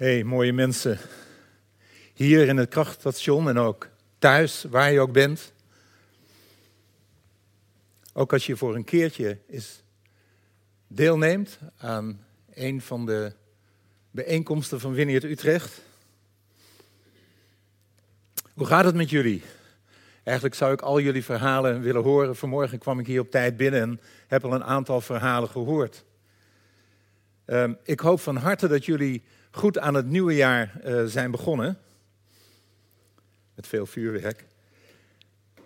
Hey, mooie mensen. Hier in het krachtstation en ook thuis, waar je ook bent. Ook als je voor een keertje is deelneemt aan een van de bijeenkomsten van Winneert Utrecht. Hoe gaat het met jullie? Eigenlijk zou ik al jullie verhalen willen horen. Vanmorgen kwam ik hier op tijd binnen en heb al een aantal verhalen gehoord. Ehm, ik hoop van harte dat jullie goed aan het nieuwe jaar uh, zijn begonnen. Met veel vuurwerk.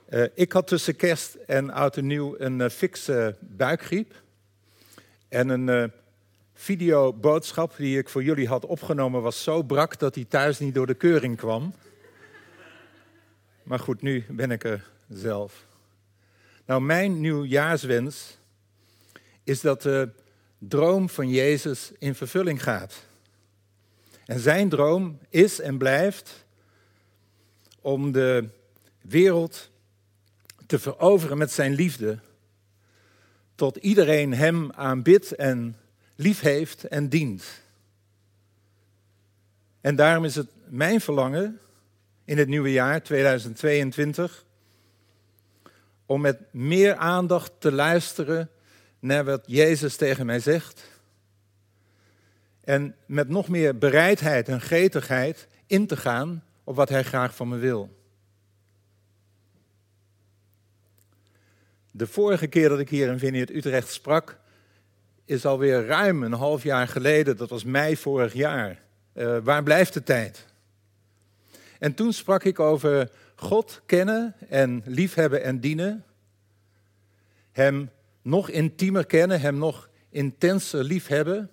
Uh, ik had tussen kerst en oud en nieuw een uh, fikse buikgriep. En een videoboodschap die ik voor jullie had opgenomen was zo brak dat hij thuis niet door de keuring kwam. Maar goed, nu ben ik er zelf. Nou, mijn nieuwjaarswens is dat de droom van Jezus in vervulling gaat. En zijn droom is en blijft om de wereld te veroveren met zijn liefde, tot iedereen hem aanbidt en lief heeft en dient. En daarom is het mijn verlangen in het nieuwe jaar 2022 om met meer aandacht te luisteren naar wat Jezus tegen mij zegt en met nog meer bereidheid en gretigheid in te gaan op wat Hij graag van me wil. De vorige keer dat ik hier in Vineyard Utrecht sprak, is alweer ruim een half jaar geleden. Dat was mei vorig jaar. Uh, waar blijft de tijd? En toen sprak ik over God kennen en liefhebben en dienen. Hem nog intiemer kennen, hem nog intenser liefhebben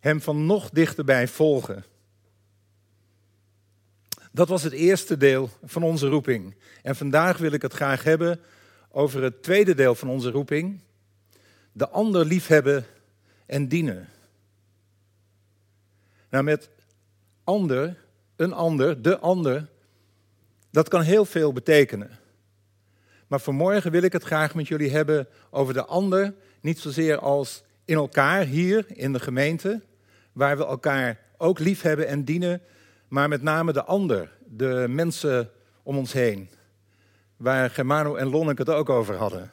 hem van nog dichterbij volgen. Dat was het eerste deel van onze roeping. En vandaag wil ik het graag hebben over het tweede deel van onze roeping. De ander liefhebben en dienen. Nou, met ander, een ander, de ander, dat kan heel veel betekenen. Maar vanmorgen wil ik het graag met jullie hebben over de ander, niet zozeer als in elkaar hier in de gemeente, waar we elkaar ook lief hebben en dienen, maar met name de ander, de mensen om ons heen, waar Germano en Lonneke het ook over hadden.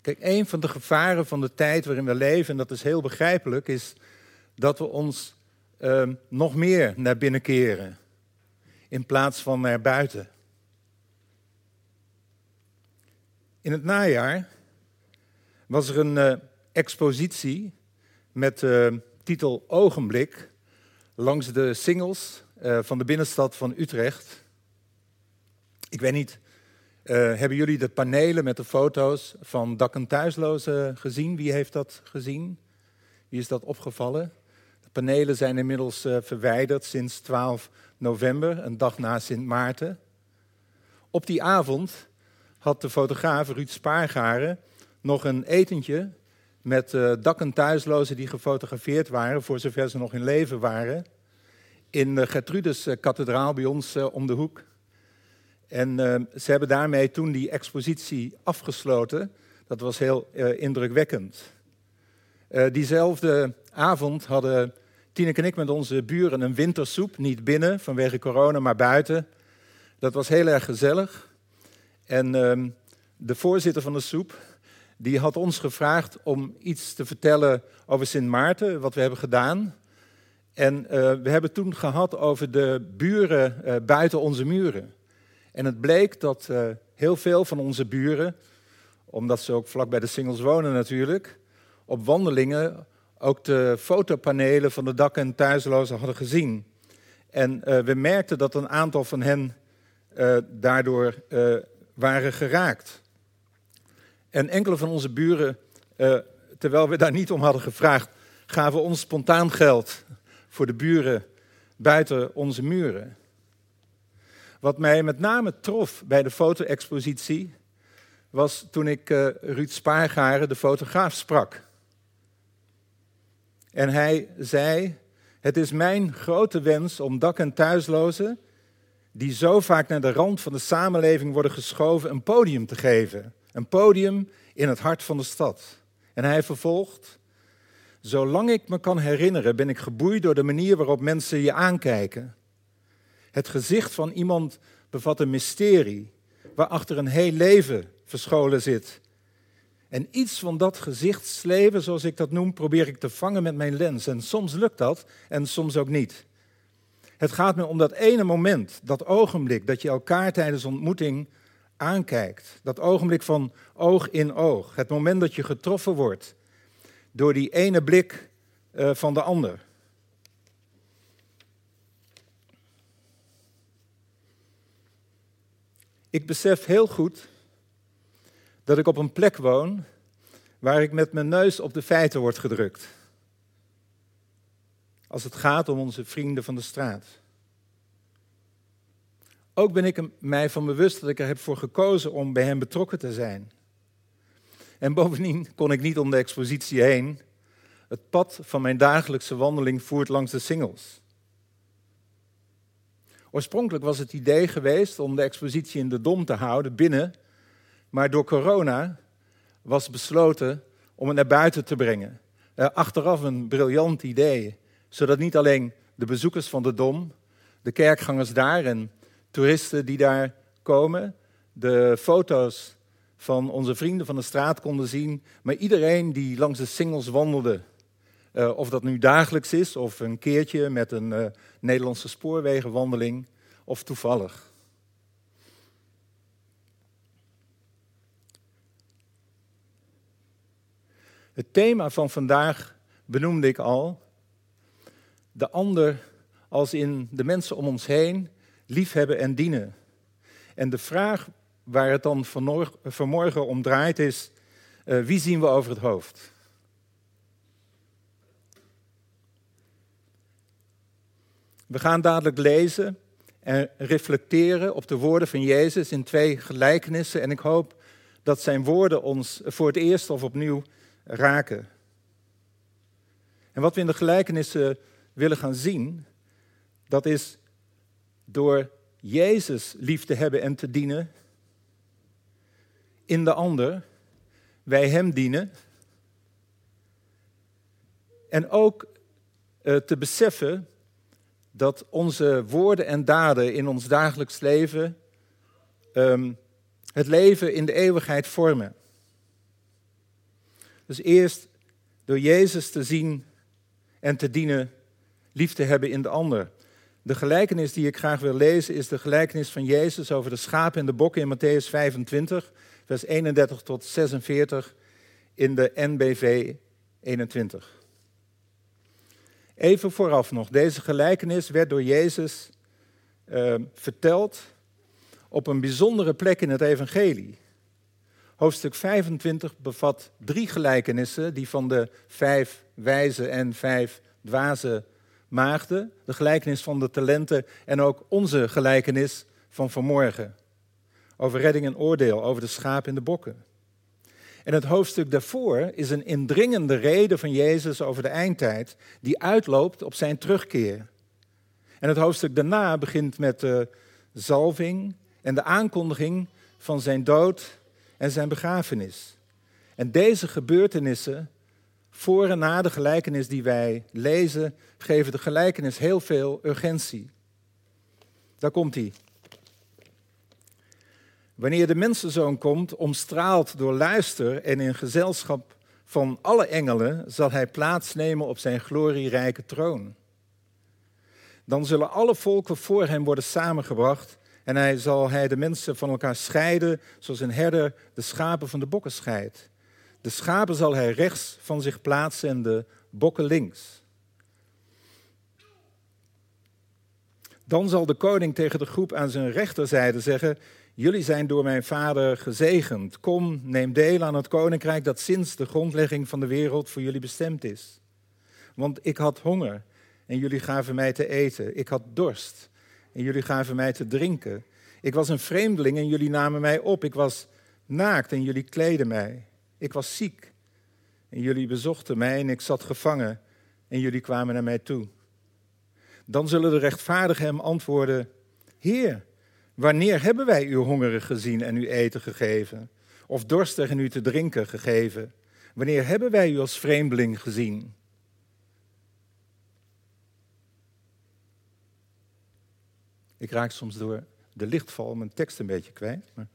Kijk, een van de gevaren van de tijd waarin we leven, en dat is heel begrijpelijk, is dat we ons uh, nog meer naar binnen keren in plaats van naar buiten. In het najaar was er een uh, expositie met uh, titel Ogenblik langs de singles uh, van de binnenstad van Utrecht. Ik weet niet, hebben jullie de panelen met de foto's van dak- en thuislozen gezien? Wie heeft dat gezien? Wie is dat opgevallen? De panelen zijn inmiddels verwijderd sinds 12 november, een dag na Sint Maarten. Op die avond had de fotograaf Ruud Spaargaren nog een etentje met uh, thuislozen die gefotografeerd waren, voor zover ze nog in leven waren, in de Gertrudus-kathedraal bij ons om de hoek. En ze hebben daarmee toen die expositie afgesloten. Dat was heel indrukwekkend. diezelfde avond hadden Tineke en ik met onze buren een wintersoep, niet binnen vanwege corona, maar buiten. Dat was heel erg gezellig. En ehm, de voorzitter van de soep, die had ons gevraagd om iets te vertellen over Sint Maarten, wat we hebben gedaan. En uh, we hebben toen gehad over de buren uh, buiten onze muren. En het bleek dat uh, heel veel van onze buren, omdat ze ook vlak bij de singles wonen natuurlijk, op wandelingen ook de fotopanelen van de dak- en thuislozen hadden gezien. En we merkten dat een aantal van hen daardoor waren geraakt. En enkele van onze buren, uh, terwijl we daar niet om hadden gevraagd, gaven ons spontaan geld voor de buren buiten onze muren. Wat mij met name trof bij de foto-expositie was toen ik uh, Ruud Spaargaren, de fotograaf, sprak. En hij zei: Het is mijn grote wens om dak- en thuislozen, die zo vaak naar de rand van de samenleving worden geschoven, een podium te geven. Een podium in het hart van de stad. En hij vervolgt: Zolang ik me kan herinneren, ben ik geboeid door de manier waarop mensen je aankijken. Het gezicht van iemand bevat een mysterie waarachter een heel leven verscholen zit. En iets van dat gezichtsleven, zoals ik dat noem, probeer ik te vangen met mijn lens. En soms lukt dat en soms ook niet. Het gaat me om dat ene moment, dat ogenblik dat je elkaar tijdens ontmoeting aankijkt. Dat ogenblik van oog in oog. Het moment dat je getroffen wordt door die ene blik uh, van de ander. Ik besef heel goed dat ik op een plek woon waar ik met mijn neus op de feiten word gedrukt. Als het gaat om onze vrienden van de straat. Ook ben ik mij van bewust dat ik er heb voor gekozen om bij hen betrokken te zijn. En bovendien kon ik niet om de expositie heen. Het pad van mijn dagelijkse wandeling voert langs de singles. Oorspronkelijk was het idee geweest om de expositie in de Dom te houden binnen, maar door corona was besloten om het naar buiten te brengen. Uh, achteraf een briljant idee, zodat niet alleen de bezoekers van de Dom, de kerkgangers daar en toeristen die daar komen, de foto's van onze vrienden van de straat konden zien, maar iedereen die langs de singles wandelde, uh, of dat nu dagelijks is of een keertje met een uh, Nederlandse spoorwegenwandeling of toevallig. Het thema van vandaag benoemde ik al. De ander als in de mensen om ons heen liefhebben en dienen. En de vraag waar het dan vanmorgen om draait is, uh, wie zien we over het hoofd? We gaan dadelijk lezen en reflecteren op de woorden van Jezus in twee gelijkenissen. En ik hoop dat zijn woorden ons voor het eerst of opnieuw raken. En wat we in de gelijkenissen willen gaan zien, dat is door Jezus lief te hebben en te dienen in de ander, wij Hem dienen. En ook uh, te beseffen dat onze woorden en daden in ons dagelijks leven um, het leven in de eeuwigheid vormen. Dus eerst door Jezus te zien en te dienen, lief te hebben in de ander. De gelijkenis die ik graag wil lezen is de gelijkenis van Jezus over de schapen en de bokken in Matthäus 25, vers 31 tot 46 in de NBV 21. Even vooraf nog, deze gelijkenis werd door Jezus uh, verteld op een bijzondere plek in het Evangelie. Hoofdstuk 25 bevat drie gelijkenissen, die van de vijf wijze en vijf dwaze maagden, de gelijkenis van de talenten en ook onze gelijkenis van vanmorgen. Over redding en oordeel, over de schapen en de bokken. En het hoofdstuk daarvoor is een indringende reden van Jezus over de eindtijd, die uitloopt op zijn terugkeer. En het hoofdstuk daarna begint met de zalving en de aankondiging van zijn dood en zijn begrafenis. En deze gebeurtenissen, voor en na de gelijkenis die wij lezen, geven de gelijkenis heel veel urgentie. Daar komt hij. Wanneer de mensenzoon komt, omstraald door luister en in gezelschap van alle engelen, zal hij plaatsnemen op zijn glorierijke troon. Dan zullen alle volken voor hem worden samengebracht en hij zal hij de mensen van elkaar scheiden, zoals een herder de schapen van de bokken scheidt. De schapen zal hij rechts van zich plaatsen en de bokken links. Dan zal de koning tegen de groep aan zijn rechterzijde zeggen: Jullie zijn door mijn vader gezegend. Kom, neem deel aan het koninkrijk dat sinds de grondlegging van de wereld voor jullie bestemd is. Want ik had honger en jullie gaven mij te eten. Ik had dorst en jullie gaven mij te drinken. Ik was een vreemdeling en jullie namen mij op. Ik was naakt en jullie kleden mij. Ik was ziek en jullie bezochten mij en ik zat gevangen en jullie kwamen naar mij toe. Dan zullen de rechtvaardigen hem antwoorden: Heer, Wanneer hebben wij u hongerig gezien en u eten gegeven? of dorstig en u te drinken gegeven? Wanneer hebben wij u als vreemdeling gezien? Ik raak soms door de lichtval mijn tekst een beetje kwijt. Maar...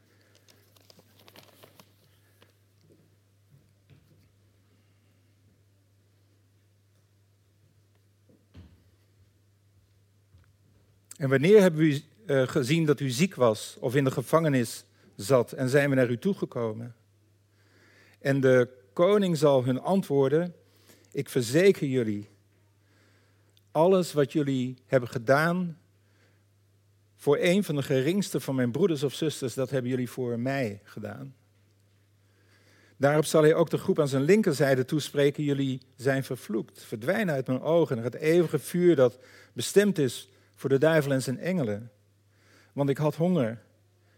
En wanneer hebben we uh, gezien dat u ziek was of in de gevangenis zat en zijn we naar u toegekomen? En de koning zal hun antwoorden, ik verzeker jullie, alles wat jullie hebben gedaan voor een van de geringste van mijn broeders of zusters, dat hebben jullie voor mij gedaan. Daarop zal hij ook de groep aan zijn linkerzijde toespreken, jullie zijn vervloekt, verdwijnen uit mijn ogen het eeuwige vuur dat bestemd is voor de duivel en zijn engelen. Want ik had honger,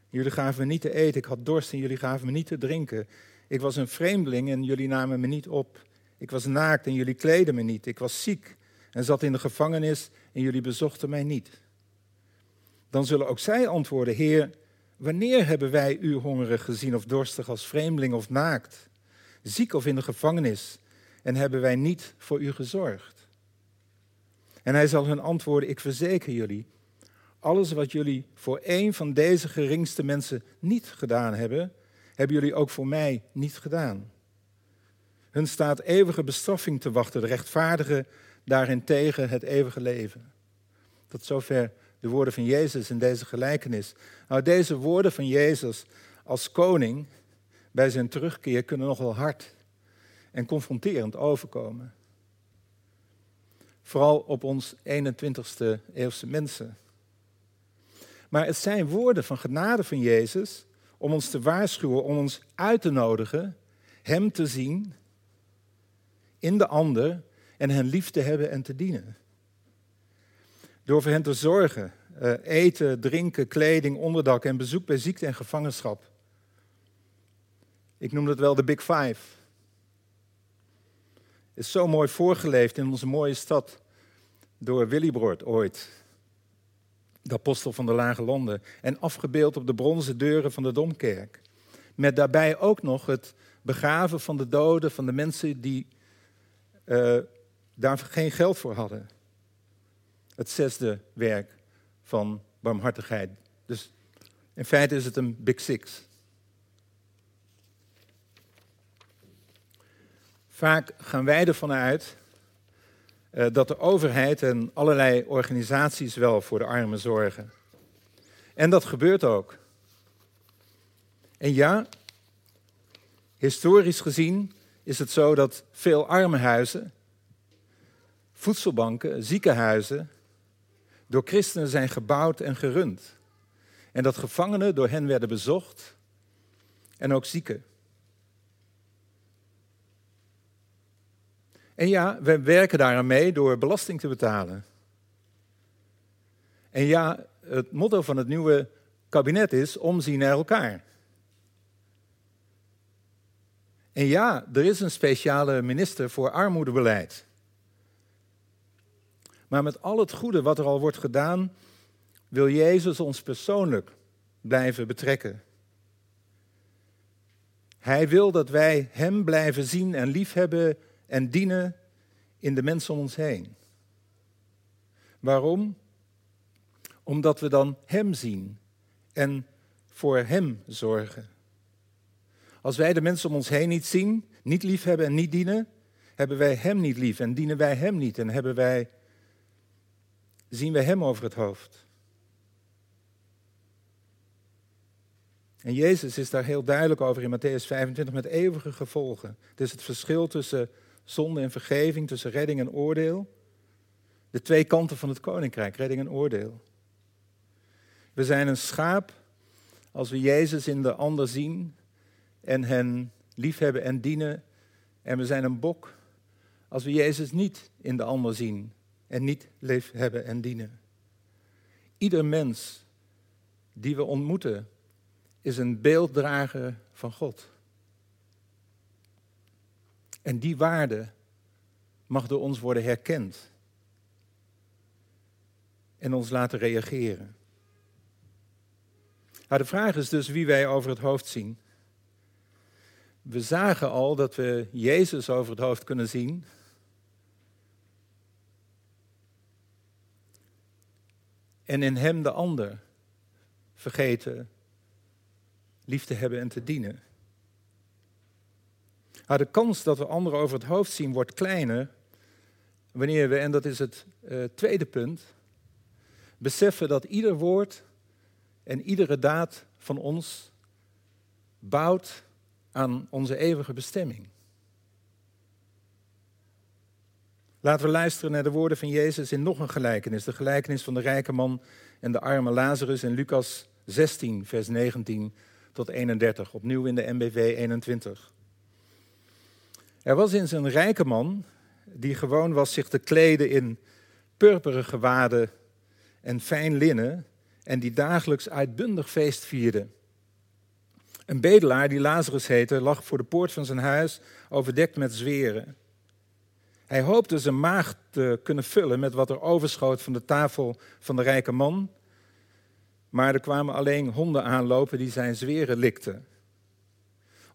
jullie gaven me niet te eten, ik had dorst en jullie gaven me niet te drinken. Ik was een vreemdeling en jullie namen me niet op. Ik was naakt en jullie kleden me niet. Ik was ziek en zat in de gevangenis en jullie bezochten mij niet. Dan zullen ook zij antwoorden: Heer, wanneer hebben wij u hongerig gezien of dorstig als vreemdeling of naakt, ziek of in de gevangenis en hebben wij niet voor u gezorgd? En hij zal hun antwoorden: Ik verzeker jullie, alles wat jullie voor een van deze geringste mensen niet gedaan hebben, hebben jullie ook voor mij niet gedaan. Hun staat eeuwige bestraffing te wachten, de rechtvaardige daarentegen het eeuwige leven. Tot zover de woorden van Jezus in deze gelijkenis. Nou, deze woorden van Jezus als koning bij zijn terugkeer kunnen nogal hard en confronterend overkomen. Vooral op ons 21ste eeuwse mensen. Maar het zijn woorden van genade van Jezus om ons te waarschuwen, om ons uit te nodigen, Hem te zien in de ander en hen lief te hebben en te dienen. Door voor hen te zorgen, uh, eten, drinken, kleding, onderdak en bezoek bij ziekte en gevangenschap. Ik noem dat wel de Big Five. Is zo mooi voorgeleefd in onze mooie stad door Willibrord ooit de apostel van de Lage Landen, en afgebeeld op de bronzen deuren van de Domkerk. Met daarbij ook nog het begraven van de doden, van de mensen die uh, daar geen geld voor hadden. Het zesde werk van barmhartigheid. Dus in feite is het een Big Six. Vaak gaan wij ervan uit eh, dat de overheid en allerlei organisaties wel voor de armen zorgen. En dat gebeurt ook. En ja, historisch gezien is het zo dat veel armenhuizen, voedselbanken, ziekenhuizen door christenen zijn gebouwd en gerund. En dat gevangenen door hen werden bezocht en ook zieken. En ja, we werken daaraan mee door belasting te betalen. En ja, het motto van het nieuwe kabinet is omzien naar elkaar. En ja, er is een speciale minister voor armoedebeleid. Maar met al het goede wat er al wordt gedaan, wil Jezus ons persoonlijk blijven betrekken. Hij wil dat wij Hem blijven zien en liefhebben en dienen in de mensen om ons heen. Waarom? Omdat we dan Hem zien en voor Hem zorgen. Als wij de mensen om ons heen niet zien, niet liefhebben en niet dienen, hebben wij Hem niet lief en dienen wij Hem niet en hebben wij, zien wij Hem over het hoofd. En Jezus is daar heel duidelijk over in Matthäus 25 met eeuwige gevolgen. Het is het verschil tussen zonde en vergeving, tussen redding en oordeel. De twee kanten van het koninkrijk, redding en oordeel. We zijn een schaap als we Jezus in de ander zien en hen liefhebben en dienen. En we zijn een bok als we Jezus niet in de ander zien en niet liefhebben en dienen. Ieder mens die we ontmoeten is een beelddrager van God. En die waarde mag door ons worden herkend. En ons laten reageren. Nou, de vraag is dus wie wij over het hoofd zien. we zagen al dat we Jezus over het hoofd kunnen zien. En in Hem de ander vergeten lief te hebben en te dienen. Maar de kans dat we anderen over het hoofd zien wordt kleiner wanneer we, en dat is het uh, tweede punt, beseffen dat ieder woord en iedere daad van ons bouwt aan onze eeuwige bestemming. Laten we luisteren naar de woorden van Jezus in nog een gelijkenis. De gelijkenis van de rijke man en de arme Lazarus in Lucas 16, vers 19 tot 31. Opnieuw in de MBV 21. Er was eens een rijke man die gewoon was zich te kleden in purperen gewaden en fijn linnen en die dagelijks uitbundig feest vierde. Een bedelaar die Lazarus heette lag voor de poort van zijn huis overdekt met zweren. Hij hoopte zijn maag te kunnen vullen met wat er overschoot van de tafel van de rijke man, maar er kwamen alleen honden aanlopen die zijn zweren likten.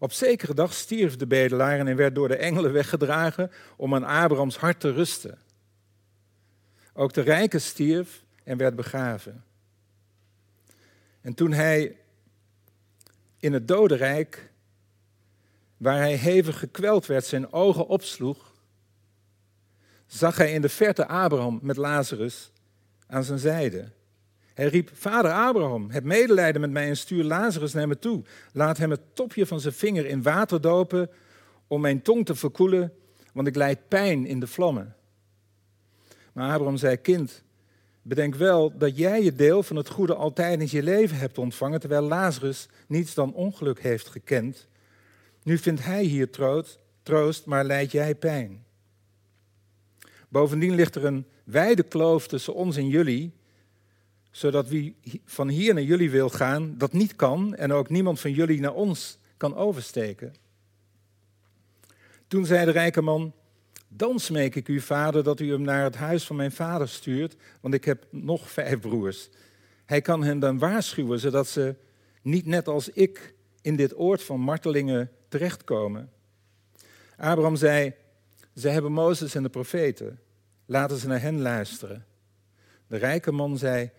Op zekere dag stierf de bedelaar en werd door de engelen weggedragen om aan Abrahams hart te rusten. Ook de rijke stierf en werd begraven. En toen hij in het dodenrijk, waar hij hevig gekweld werd, zijn ogen opsloeg, zag hij in de verte Abraham met Lazarus aan zijn zijde. Hij riep, vader Abraham, heb medelijden met mij en stuur Lazarus naar me toe. Laat hem het topje van zijn vinger in water dopen om mijn tong te verkoelen, want ik lijd pijn in de vlammen. Maar Abraham zei, kind, bedenk wel dat jij je deel van het goede altijd in je leven hebt ontvangen, terwijl Lazarus niets dan ongeluk heeft gekend. Nu vindt hij hier troost, troost maar lijdt jij pijn. Bovendien ligt er een wijde kloof tussen ons en jullie, zodat wie van hier naar jullie wil gaan, dat niet kan en ook niemand van jullie naar ons kan oversteken. Toen zei de rijke man, dan smeek ik u, vader, dat u hem naar het huis van mijn vader stuurt, want ik heb nog vijf broers. Hij kan hen dan waarschuwen, zodat ze niet net als ik in dit oord van martelingen terechtkomen. Abraham zei, ze hebben Mozes en de profeten, laten ze naar hen luisteren. De rijke man zei,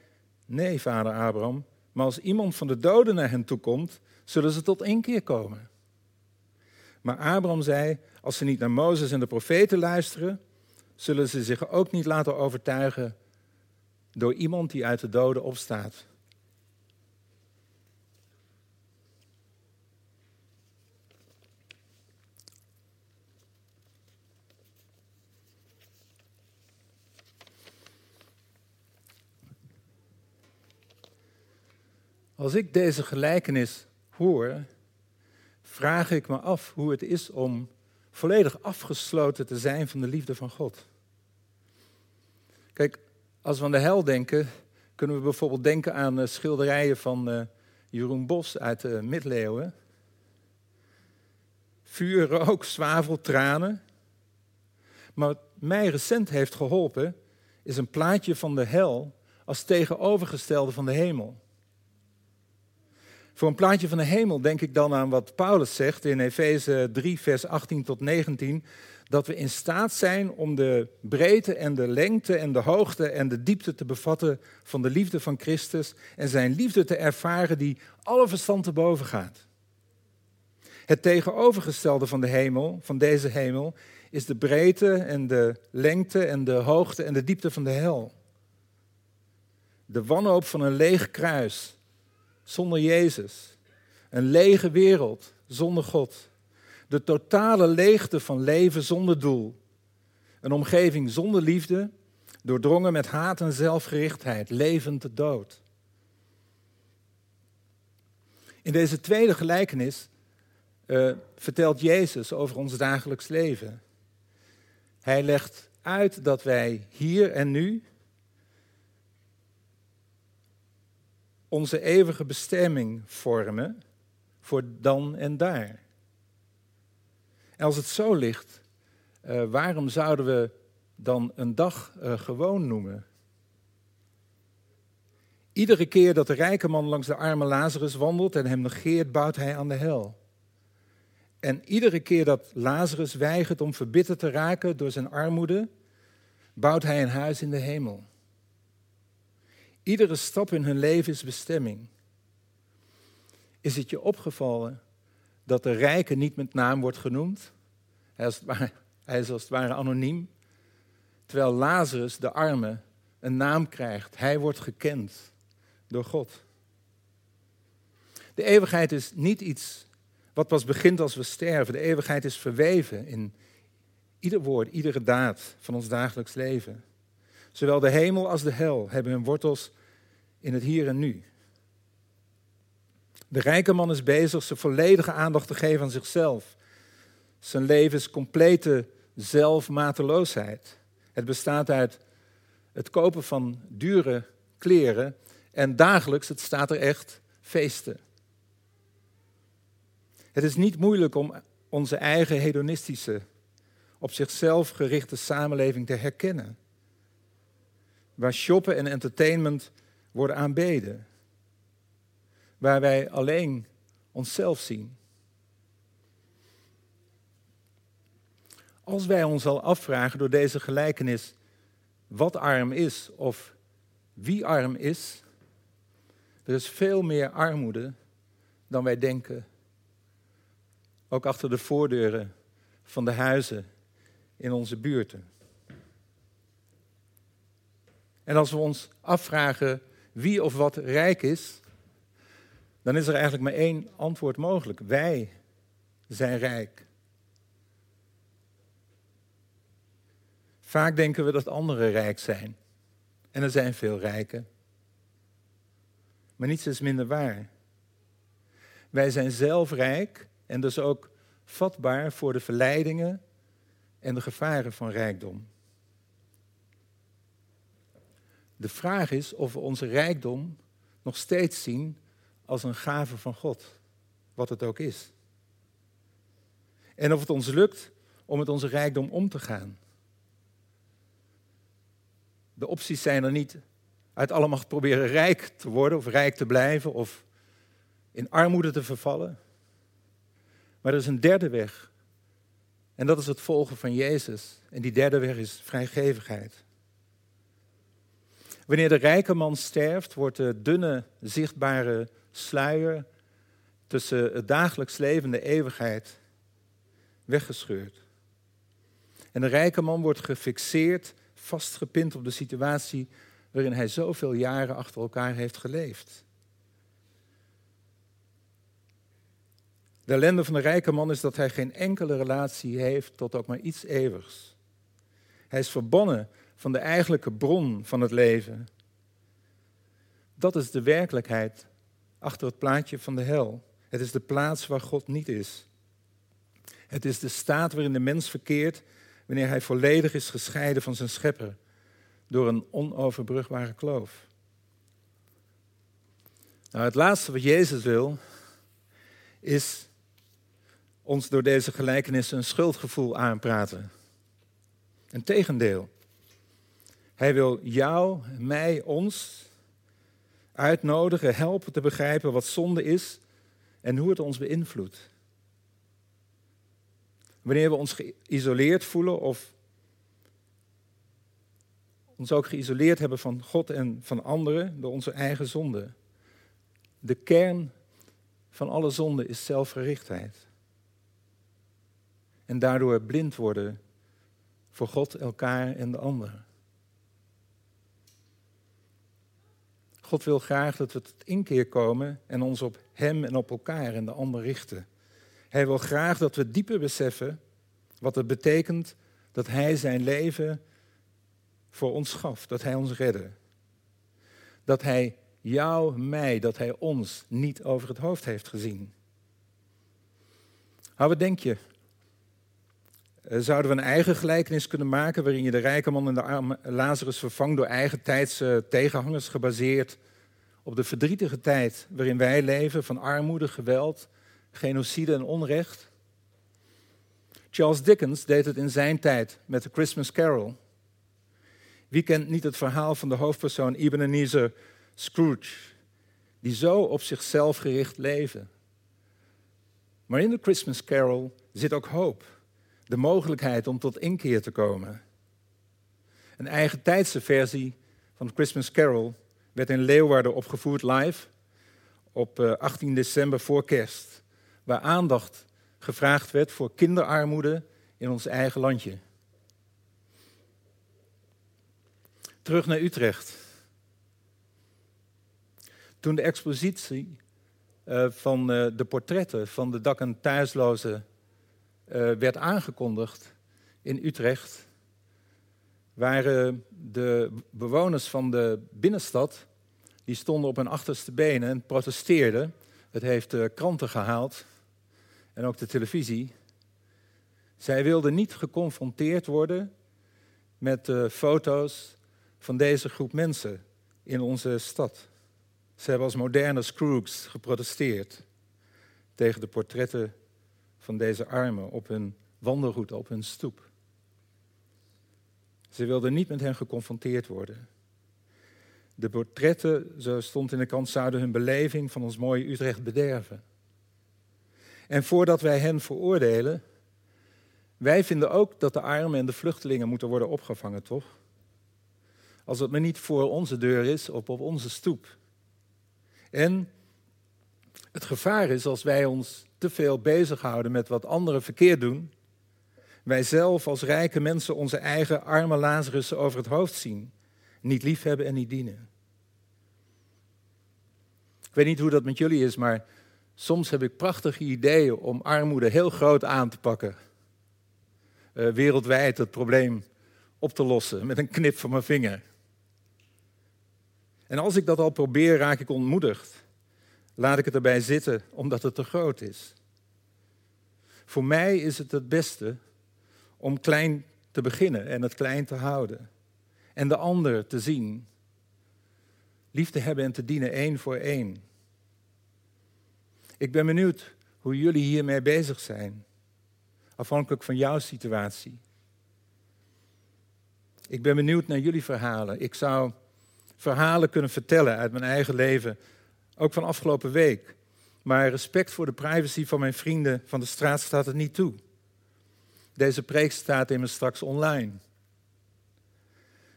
Nee, vader Abraham, maar als iemand van de doden naar hen toe komt, zullen ze tot één keer komen. Maar Abraham zei, als ze niet naar Mozes en de profeten luisteren, zullen ze zich ook niet laten overtuigen door iemand die uit de doden opstaat. Als ik deze gelijkenis hoor, vraag ik me af hoe het is om volledig afgesloten te zijn van de liefde van God. Kijk, als we aan de hel denken, kunnen we bijvoorbeeld denken aan uh, schilderijen van uh, Jeroen Bos uit de middeleeuwen. Vuur, rook, zwavel, tranen. Maar wat mij recent heeft geholpen, is een plaatje van de hel als tegenovergestelde van de hemel. Voor een plaatje van de hemel denk ik dan aan wat Paulus zegt in Efeze 3, vers 18 tot 19. Dat we in staat zijn om de breedte en de lengte en de hoogte en de diepte te bevatten van de liefde van Christus. En zijn liefde te ervaren die alle verstand te boven gaat. Het tegenovergestelde van de hemel, van deze hemel, is de breedte en de lengte en de hoogte en de diepte van de hel. De wanhoop van een leeg kruis zonder Jezus. Een lege wereld zonder God. De totale leegte van leven zonder doel. Een omgeving zonder liefde, doordrongen met haat en zelfgerichtheid, levend de dood. In deze tweede gelijkenis uh, vertelt Jezus over ons dagelijks leven. Hij legt uit dat wij hier en nu onze eeuwige bestemming vormen voor dan en daar. En als het zo ligt, uh, waarom zouden we dan een dag uh, gewoon noemen? Iedere keer dat de rijke man langs de arme Lazarus wandelt en hem negeert, bouwt hij aan de hel. En iedere keer dat Lazarus weigert om verbitterd te raken door zijn armoede, bouwt hij een huis in de hemel. Iedere stap in hun leven is bestemming. Is het je opgevallen dat de rijke niet met naam wordt genoemd? Hij is, hij is als het ware anoniem. Terwijl Lazarus, de arme, een naam krijgt. Hij wordt gekend door God. De eeuwigheid is niet iets wat pas begint als we sterven. De eeuwigheid is verweven in ieder woord, iedere daad van ons dagelijks leven. Zowel de hemel als de hel hebben hun wortels in het hier en nu. De rijke man is bezig zijn volledige aandacht te geven aan zichzelf. Zijn leven is complete zelfmateloosheid. Het bestaat uit het kopen van dure kleren en dagelijks, het staat er echt, feesten. Het is niet moeilijk om onze eigen hedonistische, op zichzelf gerichte samenleving te herkennen. Waar shoppen en entertainment worden aanbeden. Waar wij alleen onszelf zien. Als wij ons al afvragen door deze gelijkenis wat arm is of wie arm is, er is veel meer armoede dan wij denken. Ook achter de voordeuren van de huizen in onze buurten. En als we ons afvragen wie of wat rijk is, dan is er eigenlijk maar één antwoord mogelijk. Wij zijn rijk. Vaak denken we dat anderen rijk zijn. En er zijn veel rijken. Maar niets is minder waar. Wij zijn zelf rijk en dus ook vatbaar voor de verleidingen en de gevaren van rijkdom. De vraag is of we onze rijkdom nog steeds zien als een gave van God, wat het ook is. En of het ons lukt om met onze rijkdom om te gaan. De opties zijn er niet uit alle macht proberen rijk te worden of rijk te blijven of in armoede te vervallen. Maar er is een derde weg. En dat is het volgen van Jezus. En die derde weg is vrijgevigheid. Wanneer de rijke man sterft, wordt de dunne, zichtbare sluier tussen het dagelijks leven en de eeuwigheid weggescheurd. En de rijke man wordt gefixeerd, vastgepind op de situatie waarin hij zoveel jaren achter elkaar heeft geleefd. De ellende van de rijke man is dat hij geen enkele relatie heeft tot ook maar iets eeuwigs. Hij is verbannen van de eigenlijke bron van het leven. Dat is de werkelijkheid achter het plaatje van de hel. Het is de plaats waar God niet is. Het is de staat waarin de mens verkeert wanneer hij volledig is gescheiden van zijn schepper door een onoverbrugbare kloof. Nou, het laatste wat Jezus wil, is ons door deze gelijkenissen een schuldgevoel aanpraten. Een tegendeel. Hij wil jou, mij, ons uitnodigen, helpen te begrijpen wat zonde is en hoe het ons beïnvloedt. Wanneer we ons geïsoleerd voelen of ons ook geïsoleerd hebben van God en van anderen door onze eigen zonde. De kern van alle zonde is zelfgerichtheid. En daardoor blind worden voor God, elkaar en de anderen. God wil graag dat we tot inkeer komen en ons op Hem en op elkaar en de ander richten. Hij wil graag dat we dieper beseffen wat het betekent dat Hij zijn leven voor ons gaf, dat Hij ons redde. Dat Hij jou, mij, dat Hij ons niet over het hoofd heeft gezien. Maar wat denk je? Eh, zouden we een eigen gelijkenis kunnen maken waarin je de rijke man en de arme Lazarus vervangt door eigen tijdse tegenhangers gebaseerd op de verdrietige tijd waarin wij leven van armoede, geweld, genocide en onrecht? Charles Dickens deed het in zijn tijd met de Christmas Carol. Wie kent niet het verhaal van de hoofdpersoon Ebenezer Scrooge, die zo op zichzelf gericht leven? Maar in de Christmas Carol zit ook hoop. De mogelijkheid om tot inkeer te komen. Een eigen tijdse versie van Christmas Carol werd in Leeuwarden opgevoerd live op 18 eh, december voor kerst. Waar aandacht gevraagd werd voor kinderarmoede in ons eigen landje. Terug naar Utrecht. Toen de expositie uh, van uh, de portretten van de dak- en thuislozen werd aangekondigd in Utrecht, waren de bewoners van de binnenstad, die stonden op hun achterste benen en protesteerden. Het heeft de kranten gehaald en ook de televisie. Zij wilden niet geconfronteerd worden met de foto's van deze groep mensen in onze stad. Ze hebben als moderne Scrooges geprotesteerd tegen de portretten van deze armen op hun wandelroute, op hun stoep. Ze wilden niet met hen geconfronteerd worden. De portretten, zo stond in de kant, zouden hun beleving van ons mooie Utrecht bederven. En voordat wij hen veroordelen, wij vinden ook dat de armen en de vluchtelingen moeten worden opgevangen, toch? Als het maar niet voor onze deur is, op, op onze stoep. En het gevaar is als wij ons te veel bezighouden met wat anderen verkeerd doen, wij zelf als rijke mensen onze eigen arme Lazarus over het hoofd zien, niet liefhebben en niet dienen. Ik weet niet hoe dat met jullie is, maar soms heb ik prachtige ideeën om armoede heel groot aan te pakken. Uh, wereldwijd het probleem op te lossen met een knip van mijn vinger. En als ik dat al probeer, raak ik ontmoedigd. Laat ik het erbij zitten, omdat het te groot is. Voor mij is het het beste om klein te beginnen en het klein te houden. En de ander te zien. Lief te hebben en te dienen één voor één. Ik ben benieuwd hoe jullie hiermee bezig zijn. Afhankelijk van jouw situatie. Ik ben benieuwd naar jullie verhalen. Ik zou verhalen kunnen vertellen uit mijn eigen leven, ook van afgelopen week. Maar respect voor de privacy van mijn vrienden van de straat staat het niet toe. Deze preek staat immers straks online.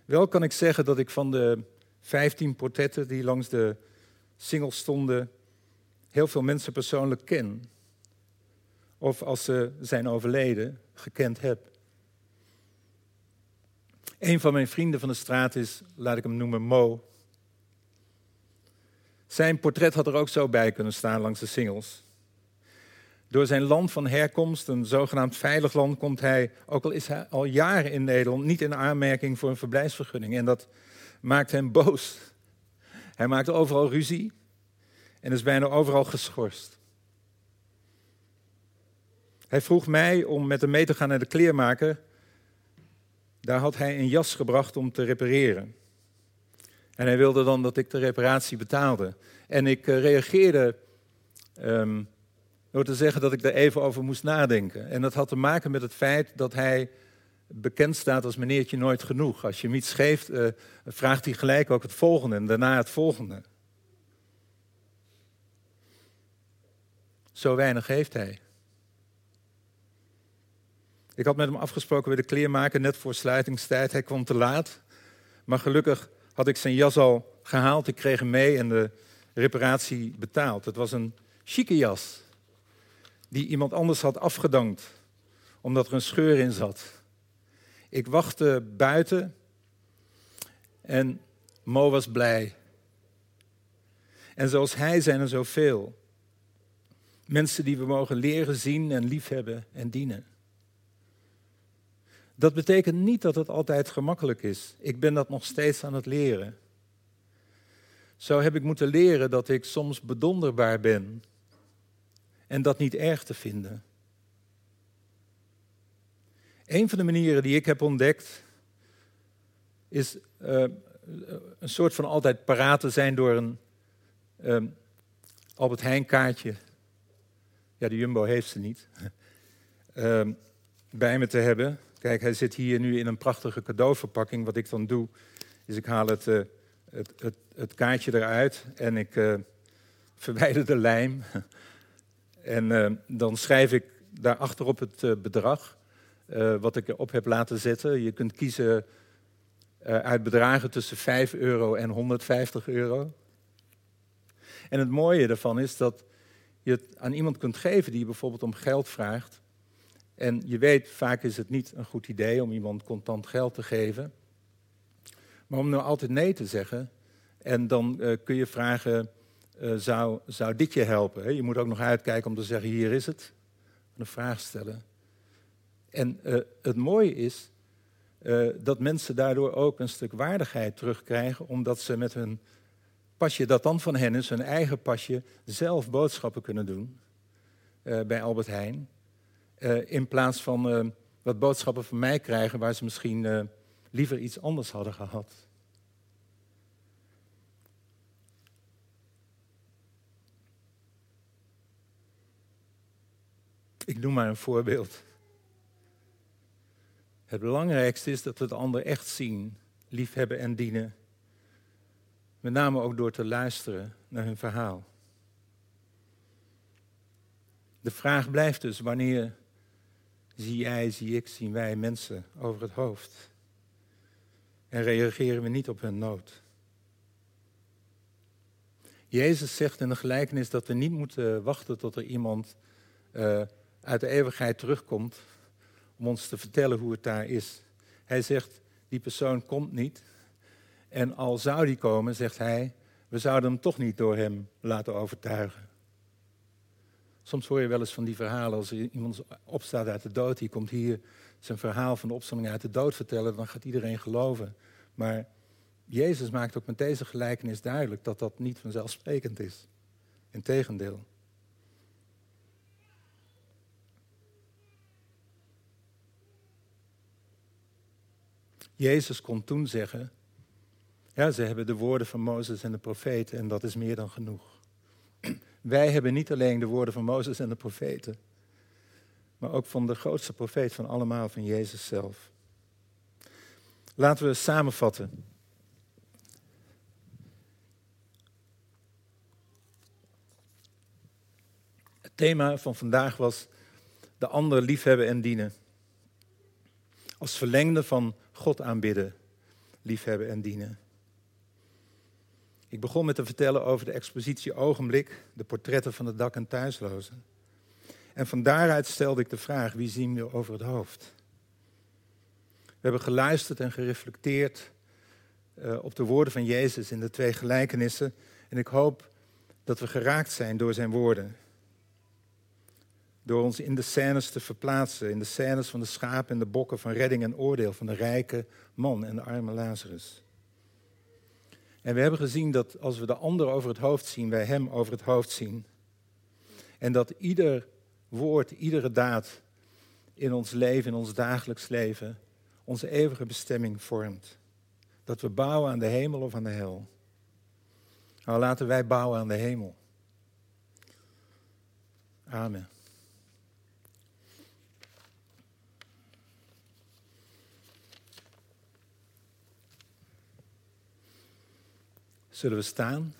Wel kan ik zeggen dat ik van de 15 portretten die langs de singles stonden, heel veel mensen persoonlijk ken. Of als ze zijn overleden, gekend heb. Een van mijn vrienden van de straat is, laat ik hem noemen, Mo. Zijn portret had er ook zo bij kunnen staan langs de singles. Door zijn land van herkomst, een zogenaamd veilig land, komt hij, ook al is hij al jaren in Nederland, niet in aanmerking voor een verblijfsvergunning. En dat maakt hem boos. Hij maakt overal ruzie en is bijna overal geschorst. Hij vroeg mij om met hem mee te gaan naar de kleermaker daar had hij een jas gebracht om te repareren. En hij wilde dan dat ik de reparatie betaalde. En ik uh, reageerde um, door te zeggen dat ik er even over moest nadenken. En dat had te maken met het feit dat hij bekend staat als meneertje nooit genoeg. Als je hem iets geeft, uh, vraagt hij gelijk ook het volgende en daarna het volgende. Zo weinig heeft hij. Ik had met hem afgesproken bij de kleermaker net voor sluitingstijd. Hij kwam te laat. Maar gelukkig had ik zijn jas al gehaald. Ik kreeg hem mee en de reparatie betaald. Het was een chique jas. Die iemand anders had afgedankt. Omdat er een scheur in zat. Ik wachtte buiten. En Mo was blij. En zoals hij zijn er zoveel. Mensen die we mogen leren zien en liefhebben en dienen. Dat betekent niet dat het altijd gemakkelijk is. Ik ben dat nog steeds aan het leren. Zo heb ik moeten leren dat ik soms bedonderbaar ben en dat niet erg te vinden. Een van de manieren die ik heb ontdekt is uh, een soort van altijd paraat te zijn door een uh, Albert Heijn kaartje. Ja, de Jumbo heeft ze niet. Uh, bij me te hebben. Kijk, hij zit hier nu in een prachtige cadeauverpakking. Wat ik dan doe, is ik haal het, uh, het, het, het, kaartje eruit en ik uh, verwijder de lijm. En uh, dan schrijf ik daarachter op het bedrag wat ik erop heb laten zetten. Je kunt kiezen uit bedragen tussen 5 euro en 150 euro. En het mooie daarvan is dat je het aan iemand kunt geven die bijvoorbeeld om geld vraagt. En je weet, vaak is het niet een goed idee om iemand contant geld te geven. Maar om nou altijd nee te zeggen, en dan uh, kun je vragen, uh, zou, zou dit je helpen? Je moet ook nog uitkijken om te zeggen, hier is het. Een vraag stellen. En uh, het mooie is dat mensen daardoor ook een stuk waardigheid terugkrijgen, omdat ze met hun pasje dat dan van hen is, hun eigen pasje, zelf boodschappen kunnen doen bij Albert Heijn. In plaats van wat boodschappen van mij krijgen waar ze misschien liever iets anders hadden gehad. Ik noem maar een voorbeeld. Het belangrijkste is dat we de ander echt zien, liefhebben en dienen. Met name ook door te luisteren naar hun verhaal. De vraag blijft dus, wanneer zie jij, zie ik, zien wij mensen over het hoofd? En reageren we niet op hun nood? Jezus zegt in de gelijkenis dat we niet moeten wachten tot er iemand uh, uit de eeuwigheid terugkomt om ons te vertellen hoe het daar is. Hij zegt, die persoon komt niet. En al zou die komen, zegt hij, we zouden hem toch niet door hem laten overtuigen. Soms hoor je wel eens van die verhalen, als iemand opstaat uit de dood, die komt hier zijn verhaal van de opstanding uit de dood vertellen, dan gaat iedereen geloven. Maar Jezus maakt ook met deze gelijkenis duidelijk dat dat niet vanzelfsprekend is. Integendeel. Jezus kon toen zeggen, ja, ze hebben de woorden van Mozes en de profeten en dat is meer dan genoeg. Wij hebben niet alleen de woorden van Mozes en de profeten, maar ook van de grootste profeet van allemaal, van Jezus zelf. Laten we samenvatten. Het thema van vandaag was de ander liefhebben en dienen. Als verlengde van God aanbidden, liefhebben en dienen. Ik begon met te vertellen over de expositie Ogenblik, de portretten van de dak- en thuislozen. En van daaruit stelde ik de vraag, wie zien we over het hoofd? We hebben geluisterd en gereflecteerd uh, op de woorden van Jezus in de twee gelijkenissen. En ik hoop dat we geraakt zijn door zijn woorden. Door ons in de scènes te verplaatsen, in de scènes van de schapen en de bokken, van redding en oordeel, van de rijke man en de arme Lazarus. En we hebben gezien dat als we de ander over het hoofd zien, wij hem over het hoofd zien. En dat ieder woord, iedere daad in ons leven, in ons dagelijks leven, onze eeuwige bestemming vormt. Dat we bouwen aan de hemel of aan de hel. Nou, laten wij bouwen aan de hemel. Amen. Zullen we staan?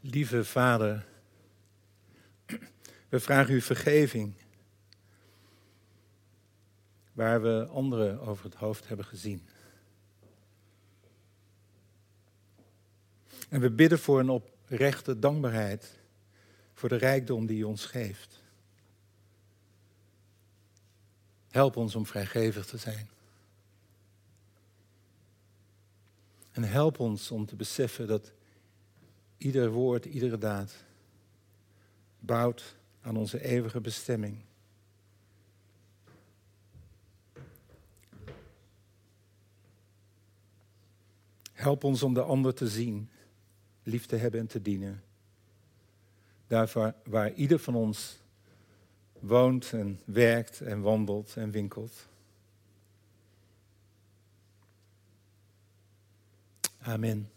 Lieve Vader, we vragen u vergeving waar we anderen over het hoofd hebben gezien. En we bidden voor een oprechte dankbaarheid voor de rijkdom die u ons geeft. Help ons om vrijgevig te zijn. En help ons om te beseffen dat ieder woord, iedere daad bouwt aan onze eeuwige bestemming. Help ons om de ander te zien lief te hebben en te dienen. Daar waar ieder van ons woont en werkt en wandelt en winkelt. Amen.